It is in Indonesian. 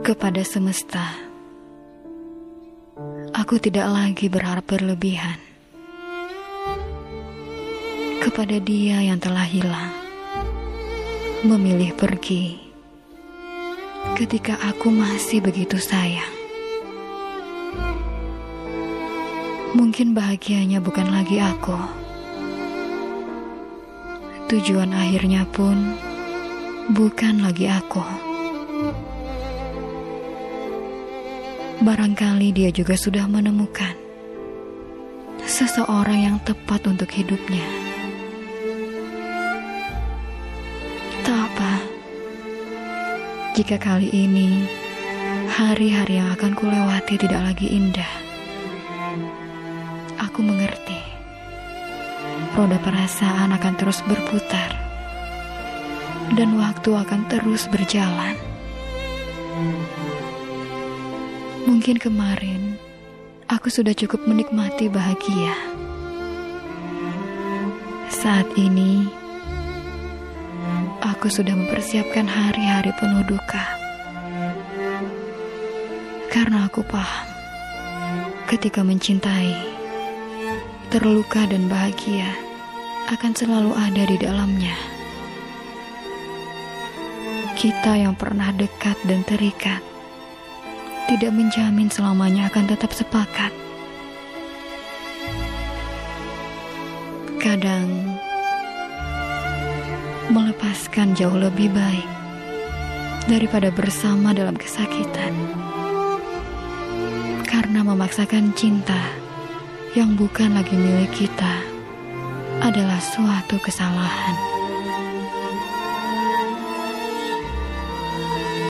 kepada semesta. Aku tidak lagi berharap berlebihan kepada dia yang telah hilang, memilih pergi ketika aku masih begitu sayang. Mungkin bahagianya bukan lagi aku. Tujuan akhirnya pun bukan lagi aku. Barangkali dia juga sudah menemukan seseorang yang tepat untuk hidupnya. Tak apa, jika kali ini hari-hari yang akan kulewati tidak lagi indah. Aku mengerti, roda perasaan akan terus berputar, dan waktu akan terus berjalan. Mungkin kemarin aku sudah cukup menikmati bahagia. Saat ini aku sudah mempersiapkan hari-hari penuh duka. Karena aku paham ketika mencintai, terluka dan bahagia akan selalu ada di dalamnya. Kita yang pernah dekat dan terikat tidak menjamin selamanya akan tetap sepakat. Kadang melepaskan jauh lebih baik daripada bersama dalam kesakitan. Karena memaksakan cinta yang bukan lagi milik kita adalah suatu kesalahan.